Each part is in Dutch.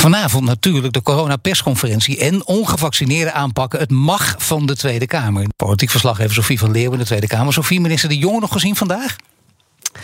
Vanavond natuurlijk de coronapersconferentie en ongevaccineerde aanpakken. Het mag van de Tweede Kamer. Politiek verslaggever Sofie van Leeuwen in de Tweede Kamer. Sofie, minister De Jonge nog gezien vandaag?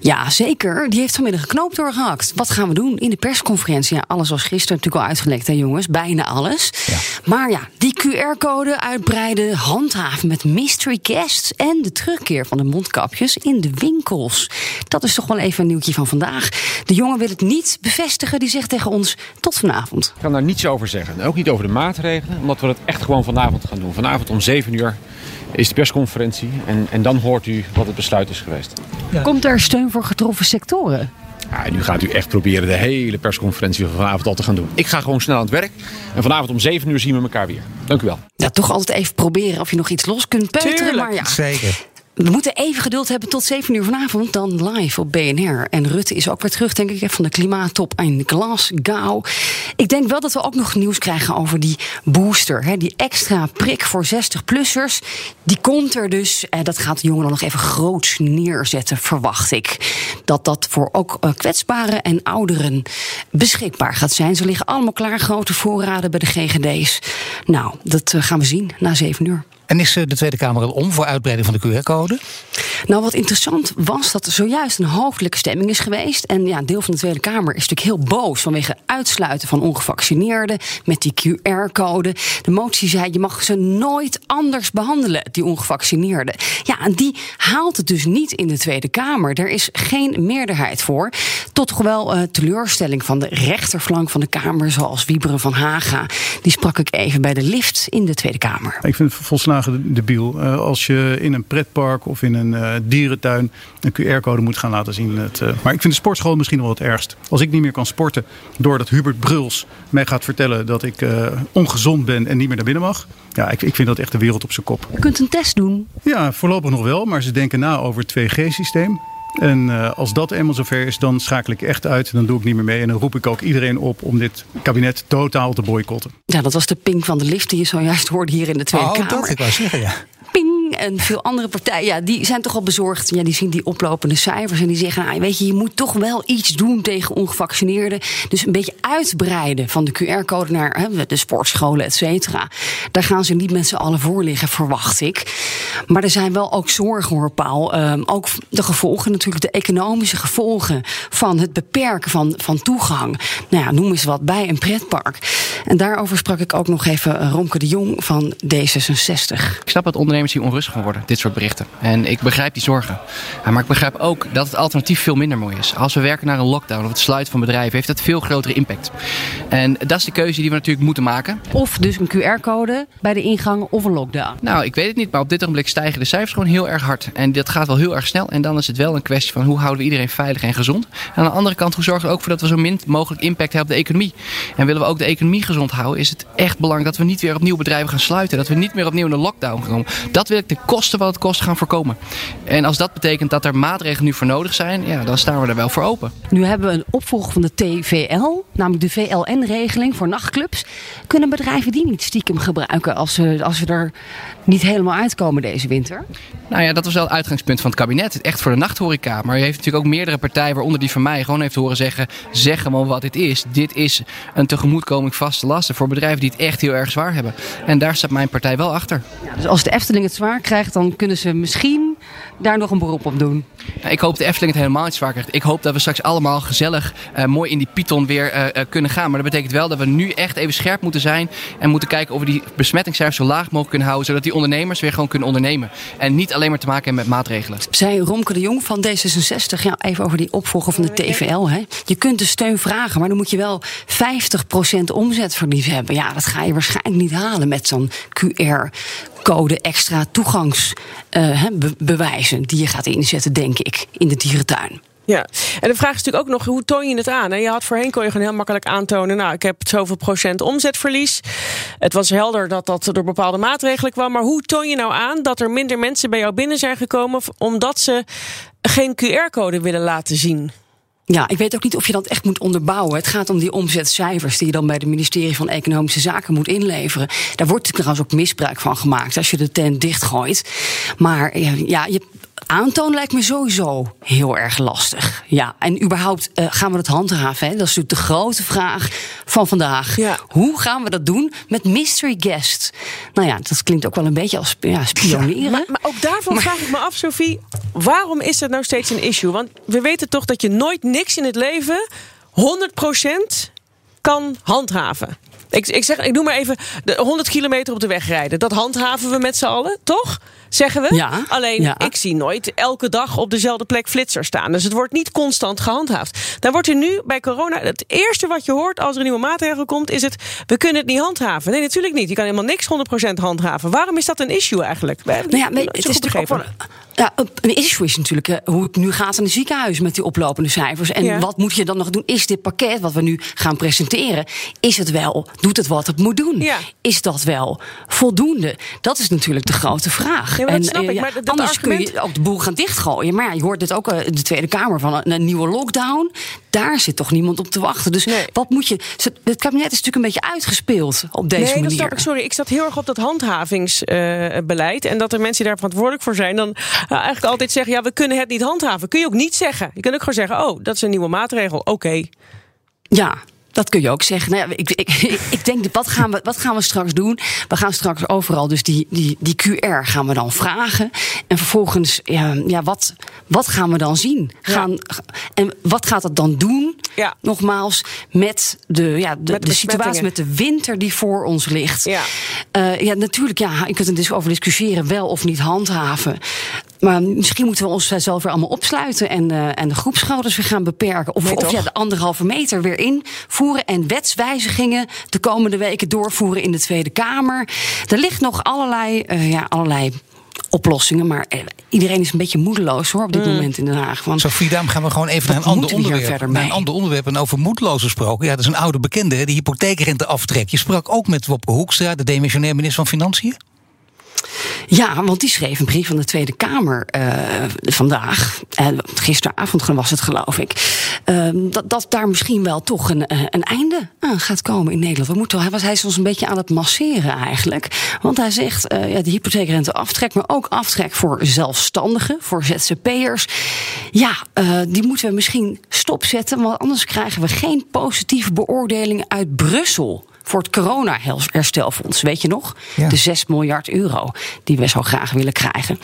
Ja, zeker. Die heeft vanmiddag een knoop doorgehakt. Wat gaan we doen in de persconferentie? Ja, alles was gisteren natuurlijk al uitgelekt, hè jongens. Bijna alles. Ja. Maar ja, die QR-code uitbreiden, handhaven met mystery guests... en de terugkeer van de mondkapjes in de winkels. Dat is toch wel even een nieuwtje van vandaag. De jongen wil het niet bevestigen. Die zegt tegen ons tot vanavond. Ik kan daar niets over zeggen. Ook niet over de maatregelen, omdat we het echt gewoon vanavond gaan doen. Vanavond om 7 uur is de persconferentie. En, en dan hoort u wat het besluit is geweest. Komt er steun voor getroffen sectoren? Ja, nu gaat u echt proberen de hele persconferentie van vanavond al te gaan doen. Ik ga gewoon snel aan het werk. En vanavond om 7 uur zien we elkaar weer. Dank u wel. Ja, toch altijd even proberen of je nog iets los kunt peuteren. Tuurlijk. Maar ja, Zeker. We moeten even geduld hebben tot 7 uur vanavond, dan live op BNR. En Rutte is ook weer terug, denk ik, van de klimaattop in Glasgow. Ik denk wel dat we ook nog nieuws krijgen over die booster. Hè, die extra prik voor 60-plussers. Die komt er dus. En dat gaat de jongen dan nog even groots neerzetten, verwacht ik. Dat dat voor ook eh, kwetsbaren en ouderen beschikbaar gaat zijn. Ze liggen allemaal klaar, grote voorraden bij de GGD's. Nou, dat eh, gaan we zien na 7 uur. En is eh, de Tweede Kamer al om voor uitbreiding van de QR-code? Nou, wat interessant was dat er zojuist een hoofdelijke stemming is geweest. En ja, een deel van de Tweede Kamer is natuurlijk heel boos vanwege uitsluiten van ongevaccineerden met die QR-code. De motie zei: je mag ze nooit anders behandelen, die ongevaccineerden. Ja, en die haalt het dus niet in de Tweede Kamer. Er is geen meerderheid voor. Tot toch wel uh, teleurstelling van de rechterflank van de Kamer, zoals Wieberen van Haga. Die sprak ik even bij de lift in de Tweede Kamer. Ik vind het volslagen debiel. Uh, als je in een pretpark of in een uh, dierentuin een QR-code moet gaan laten zien. Het, uh, maar ik vind de sportschool misschien wel het ergst. Als ik niet meer kan sporten doordat Hubert Bruls mij gaat vertellen dat ik ongezond ben en niet meer naar binnen mag. Ja, ik, ik vind dat echt de wereld op zijn kop. Je kunt een test doen. Ja, voorlopig nog wel. Maar ze denken na over het 2G-systeem. En uh, als dat eenmaal zover is, dan schakel ik echt uit. Dan doe ik niet meer mee. En dan roep ik ook iedereen op om dit kabinet totaal te boycotten. Ja, dat was de ping van de lift die je zojuist hoorde hier in de Tweede oh, Kamer. dat ik wou zeggen, ja. En veel andere partijen, ja, die zijn toch al bezorgd. Ja, die zien die oplopende cijfers en die zeggen... Nou, weet je, je moet toch wel iets doen tegen ongevaccineerden. Dus een beetje uitbreiden van de QR-code naar hè, de sportscholen, et cetera. Daar gaan ze niet met z'n allen voor liggen, verwacht ik. Maar er zijn wel ook zorgen, hoor, Paul. Um, ook de gevolgen natuurlijk, de economische gevolgen... van het beperken van, van toegang. Nou ja, noem eens wat, bij een pretpark. En daarover sprak ik ook nog even Romke de Jong van D66. Ik snap dat ondernemers hier van worden, dit soort berichten. En ik begrijp die zorgen. Maar ik begrijp ook dat het alternatief veel minder mooi is. Als we werken naar een lockdown of het sluiten van bedrijven, heeft dat veel grotere impact. En dat is de keuze die we natuurlijk moeten maken. Of dus een QR-code bij de ingang of een lockdown. Nou, ik weet het niet, maar op dit ogenblik stijgen de cijfers gewoon heel erg hard. En dat gaat wel heel erg snel. En dan is het wel een kwestie van hoe houden we iedereen veilig en gezond. En aan de andere kant, hoe zorgen we er ook voor dat we zo min mogelijk impact hebben op de economie. En willen we ook de economie gezond houden, is het echt belangrijk dat we niet weer opnieuw bedrijven gaan sluiten. Dat we niet meer opnieuw in een lockdown komen. Dat wil ik de kosten wat het kost gaan voorkomen. En als dat betekent dat er maatregelen nu voor nodig zijn, ja, dan staan we er wel voor open. Nu hebben we een opvolger van de TVL, namelijk de VLN-regeling voor nachtclubs. Kunnen bedrijven die niet stiekem gebruiken als ze, als ze er niet helemaal uitkomen deze winter? Nou ja, dat was wel het uitgangspunt van het kabinet. Echt voor de nachthoreca. Maar u heeft natuurlijk ook meerdere partijen, waaronder die van mij, gewoon heeft horen zeggen: zeg gewoon wat dit is. Dit is een tegemoetkoming vaste lasten voor bedrijven die het echt heel erg zwaar hebben. En daar staat mijn partij wel achter. Ja, dus als de Efteling het zwaar krijgt, dan kunnen ze misschien daar nog een beroep op doen. Nou, ik hoop de Efteling het helemaal niet zwaar krijgt. Ik hoop dat we straks allemaal gezellig uh, mooi in die Python weer uh, uh, kunnen gaan. Maar dat betekent wel dat we nu echt even scherp moeten zijn. En moeten kijken of we die besmettingscijfers zo laag mogelijk kunnen houden. Zodat die ondernemers weer gewoon kunnen ondernemen. En niet alleen maar te maken hebben met maatregelen. Zij Romke de Jong van D66. Ja, even over die opvolger van de TVL. Hè. Je kunt de steun vragen, maar dan moet je wel 50% omzetverlies hebben. Ja, dat ga je waarschijnlijk niet halen met zo'n QR code extra toegangsbewijzen die je gaat inzetten, denk ik, in de dierentuin. Ja, en de vraag is natuurlijk ook nog, hoe toon je het aan? En je had voorheen kon je gewoon heel makkelijk aantonen... nou, ik heb zoveel procent omzetverlies. Het was helder dat dat door bepaalde maatregelen kwam. Maar hoe toon je nou aan dat er minder mensen bij jou binnen zijn gekomen... omdat ze geen QR-code willen laten zien? Ja, ik weet ook niet of je dat echt moet onderbouwen. Het gaat om die omzetcijfers die je dan bij het ministerie van Economische Zaken moet inleveren. Daar wordt trouwens ook misbruik van gemaakt als je de tent dichtgooit. Maar ja, je aantonen lijkt me sowieso heel erg lastig. Ja, en überhaupt uh, gaan we dat handhaven? Hè? Dat is natuurlijk de grote vraag van vandaag. Ja. Hoe gaan we dat doen met mystery guest? Nou ja, dat klinkt ook wel een beetje als ja, spioneren. Ja, maar, maar, ook daarvan maar... vraag ik me af, Sophie, waarom is dat nou steeds een issue? Want we weten toch dat je nooit niks in het leven 100% kan handhaven. Ik, ik, zeg, ik noem maar even de 100 kilometer op de weg rijden. Dat handhaven we met z'n allen, toch? Zeggen we? Ja, Alleen, ja. ik zie nooit elke dag op dezelfde plek flitser staan. Dus het wordt niet constant gehandhaafd. Dan wordt er nu bij corona... Het eerste wat je hoort als er een nieuwe maatregel komt... is het, we kunnen het niet handhaven. Nee, natuurlijk niet. Je kan helemaal niks 100% handhaven. Waarom is dat een issue eigenlijk? Nou ja, het is natuurlijk ook ja, een issue is natuurlijk uh, hoe het nu gaat in de ziekenhuis met die oplopende cijfers. En Ja. wat moet je dan nog doen? Is dit pakket wat we nu gaan presenteren, is het wel, doet het wat het moet doen? Ja. Is dat wel voldoende? Dat is natuurlijk de grote vraag. Ja, en, snap eh, ik, maar dat anders argument- kun je ook de boel gaan dichtgooien. Maar ja, je hoort dit ook eh, in de Tweede Kamer van een, een nieuwe lockdown. Daar zit toch niemand op te wachten. Dus wat moet je. Het kabinet is natuurlijk een beetje uitgespeeld op deze nee, manier. dat snap ik. Sorry, ik zat heel erg op dat handhavingsbeleid. en dat er mensen die daar verantwoordelijk voor zijn... dan eigenlijk altijd zeggen, ja, we kunnen het niet handhaven. Kun je ook niet zeggen. Je kunt ook gewoon zeggen, oh, dat is een nieuwe maatregel. Oké. Ja. Dat kun je ook zeggen. Nou ja, ik, ik, ik denk, wat gaan, we, wat gaan we straks doen? We gaan straks overal dus die, die, die QR gaan we dan vragen. En vervolgens, ja, ja wat, wat gaan we dan zien? Gaan, En wat gaat dat dan doen? Ja. Nogmaals, met de, ja, de, Met de de situatie, met de winter die voor ons ligt. Ja. Eh, ja, natuurlijk, ja, je kunt er dus over discussiëren, wel of niet handhaven. Maar misschien moeten we onszelf weer allemaal opsluiten en, eh, en de groepsgroottes weer gaan beperken. Of, Nee, of ja, de anderhalve meter weer invoeren en wetswijzigingen de komende weken doorvoeren in de Tweede Kamer. Er ligt nog allerlei, eh, ja, allerlei oplossingen, maar eh, iedereen is een beetje moedeloos hoor op dit moment in Den Haag. Want Sophie, daarom gaan we gewoon even naar een ander onderwerp. verder Naar een ander onderwerp en over moedloos gesproken. Ja, dat is een oude bekende, hè, de hypotheekrenteaftrek. Je sprak ook met Wopke Hoekstra, de demissionair minister van Financiën. Ja, want die schreef een brief van de Tweede Kamer eh, vandaag. Eh, gisteravond was het, geloof ik. Eh, dat, dat daar misschien wel toch een, eh, een einde aan gaat komen in Nederland. We moeten, hij was hij is ons een beetje aan het masseren eigenlijk. Want hij zegt ja, de hypotheekrente aftrek, maar ook aftrek voor zelfstandigen, voor ZZP'ers. Ja, die moeten we misschien stopzetten, want anders krijgen we geen positieve beoordelingen uit Brussel. Voor het corona-herstelfonds, weet je nog? Ja. De 6 miljard euro die we zo graag willen krijgen.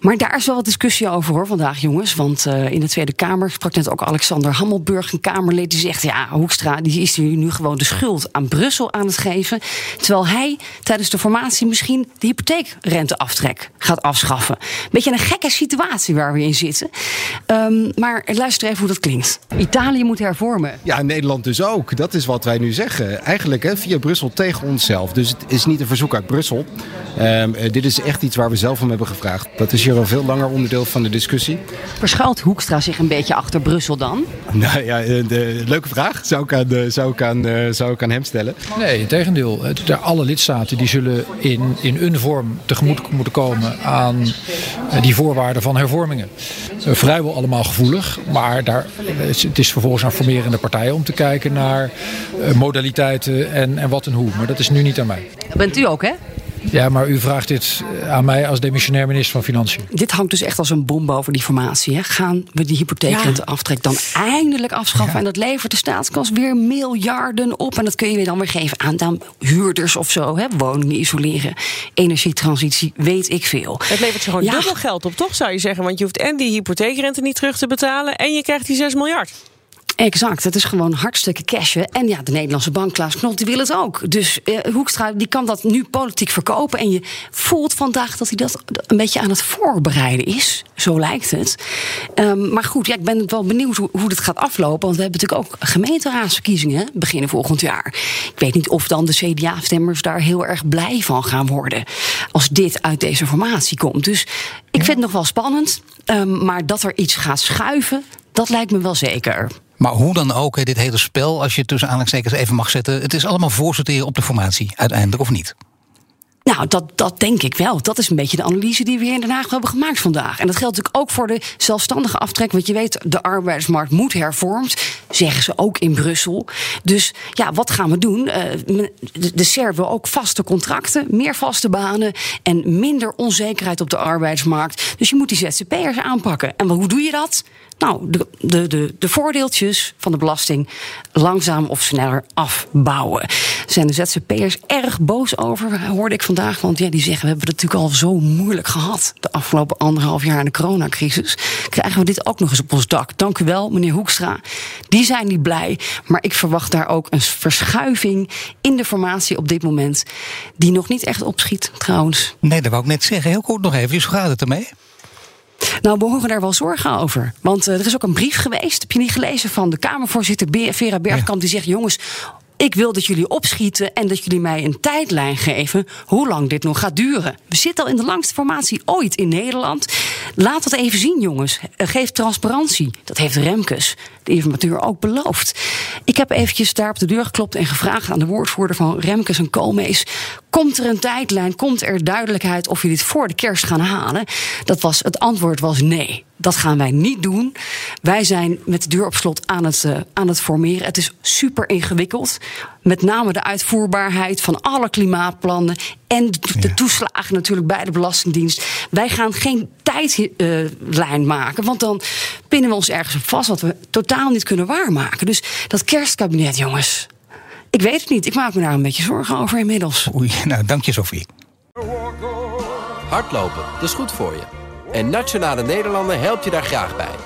Maar daar is wel wat discussie over hoor vandaag, jongens. Want eh, in de Tweede Kamer sprak net ook Alexander Hammelburg, een Kamerlid, die zegt: ja, Hoekstra die is nu gewoon de schuld aan Brussel aan het geven. Terwijl hij tijdens de formatie misschien de hypotheekrenteaftrek gaat afschaffen. Beetje een gekke situatie waar we in zitten. Ehm, maar luister even hoe dat klinkt. Italië moet hervormen. Ja, Nederland dus ook. Dat is wat wij nu zeggen. Eigenlijk hè, via Brussel tegen onszelf. Dus het is niet een verzoek uit Brussel. Ehm, eh, dit is echt iets waar we zelf om hebben gevraagd. Dat is hier al veel langer onderdeel van de discussie. Verschuilt Hoekstra zich een beetje achter Brussel dan? Nou ja, eh, de, leuke vraag. Zou ik aan, zou ik aan, eh, zou ik aan hem stellen. Nee, in tegendeel. Het- de- Alle lidstaten die zullen in, in een vorm tegemoet moeten komen aan eh, die voorwaarden van hervormingen. Vrijwel allemaal gevoelig, maar daar, het is- het is vervolgens aan formerende partijen om te kijken naar modaliteiten en, en wat en hoe. Maar dat is nu niet aan mij. Bent u ook, hè? Ja, maar u vraagt dit eh, aan mij als demissionair minister van Financiën. Dit hangt dus echt als een bom boven die formatie. Hè. Gaan we die hypotheekrenteaftrek dan eindelijk afschaffen? En dat levert de staatskas weer miljarden op. En dat kun je weer dan weer geven aan dan huurders of zo. Hè. Woningen isoleren, energietransitie, weet ik veel. Het levert je gewoon Ja. dubbel geld op, toch zou je zeggen? Want je hoeft en die hypotheekrente niet terug te betalen... en je krijgt die 6 miljard. Exact, het is gewoon hartstikke cashen. En ja, de Nederlandse bank, Klaas Knot, die wil het ook. Dus eh, Hoekstra die kan dat nu politiek verkopen. En je voelt vandaag dat hij dat een beetje aan het voorbereiden is. Zo lijkt het. Ehm, maar goed, ja, ik ben wel benieuwd hoe, hoe dit gaat aflopen. Want we hebben natuurlijk ook gemeenteraadsverkiezingen beginnen volgend jaar. Ik weet niet of dan de CDA-stemmers daar heel erg blij van gaan worden. Als dit uit deze formatie komt. Dus ik vind het nog wel spannend. Ehm, maar dat er iets gaat schuiven, Dat lijkt me wel zeker. Maar hoe dan ook, dit hele spel, als je tussen aanhalingstekens even mag zetten... het is allemaal voorsorteren op de formatie, uiteindelijk, of niet? Nou, dat, dat denk ik wel. Dat is een beetje de analyse die we hier in Den Haag hebben gemaakt vandaag. En dat geldt natuurlijk ook voor de zelfstandige aftrek. Want je weet, de arbeidsmarkt moet hervormd. Zeggen ze ook in Brussel. Dus ja, wat gaan we doen? De, de SER wil ook vaste contracten, meer vaste banen en minder onzekerheid op de arbeidsmarkt. Dus je moet die ZZP'ers aanpakken. En hoe doe je dat? Nou, de, de, de, de voordeeltjes van de belasting langzaam of sneller afbouwen. Zijn de ZZP'ers erg boos over, hoorde ik vandaag. Want ja, die zeggen, we hebben het natuurlijk al zo moeilijk gehad... de afgelopen anderhalf jaar in de coronacrisis. Krijgen we dit ook nog eens op ons dak? Dank u wel, meneer Hoekstra. Die zijn niet blij, maar ik verwacht daar ook een verschuiving... in de formatie op dit moment, die nog niet echt opschiet, trouwens. Nee, dat wou ik net zeggen. Heel kort nog even, hoe gaat het ermee? Nou, we horen daar wel zorgen over. Want uh, er is ook een brief geweest, heb je niet gelezen, van de Kamervoorzitter Vera Bergkamp. Die zegt: jongens, ik wil dat jullie opschieten en dat jullie mij een tijdlijn geven hoe lang dit nog gaat duren. We zitten al in de langste formatie ooit in Nederland. Laat dat even zien, jongens. Geef transparantie. Dat heeft Remkes, de informateur, ook beloofd. Ik heb eventjes daar op de deur geklopt en gevraagd aan de woordvoerder van Remkes en Koolmees. Komt er een tijdlijn? Komt er duidelijkheid of jullie dit voor de kerst gaan halen? Dat was, het antwoord was nee. Dat gaan wij niet doen. Wij zijn met de deur op slot aan het, uh, aan het formeren. Het is super ingewikkeld. Met name de uitvoerbaarheid van alle klimaatplannen. En de, toeslagen natuurlijk bij de Belastingdienst. Wij gaan geen tijdlijn uh, maken. Want dan pinnen we ons ergens op vast wat we totaal niet kunnen waarmaken. Dus dat kerstkabinet, jongens. Ik weet het niet. Ik maak me daar een beetje zorgen over inmiddels. Oei, nou, dank je, Sophie. Hardlopen, dat is goed voor je. En Nationale Nederlanden helpt je daar graag bij.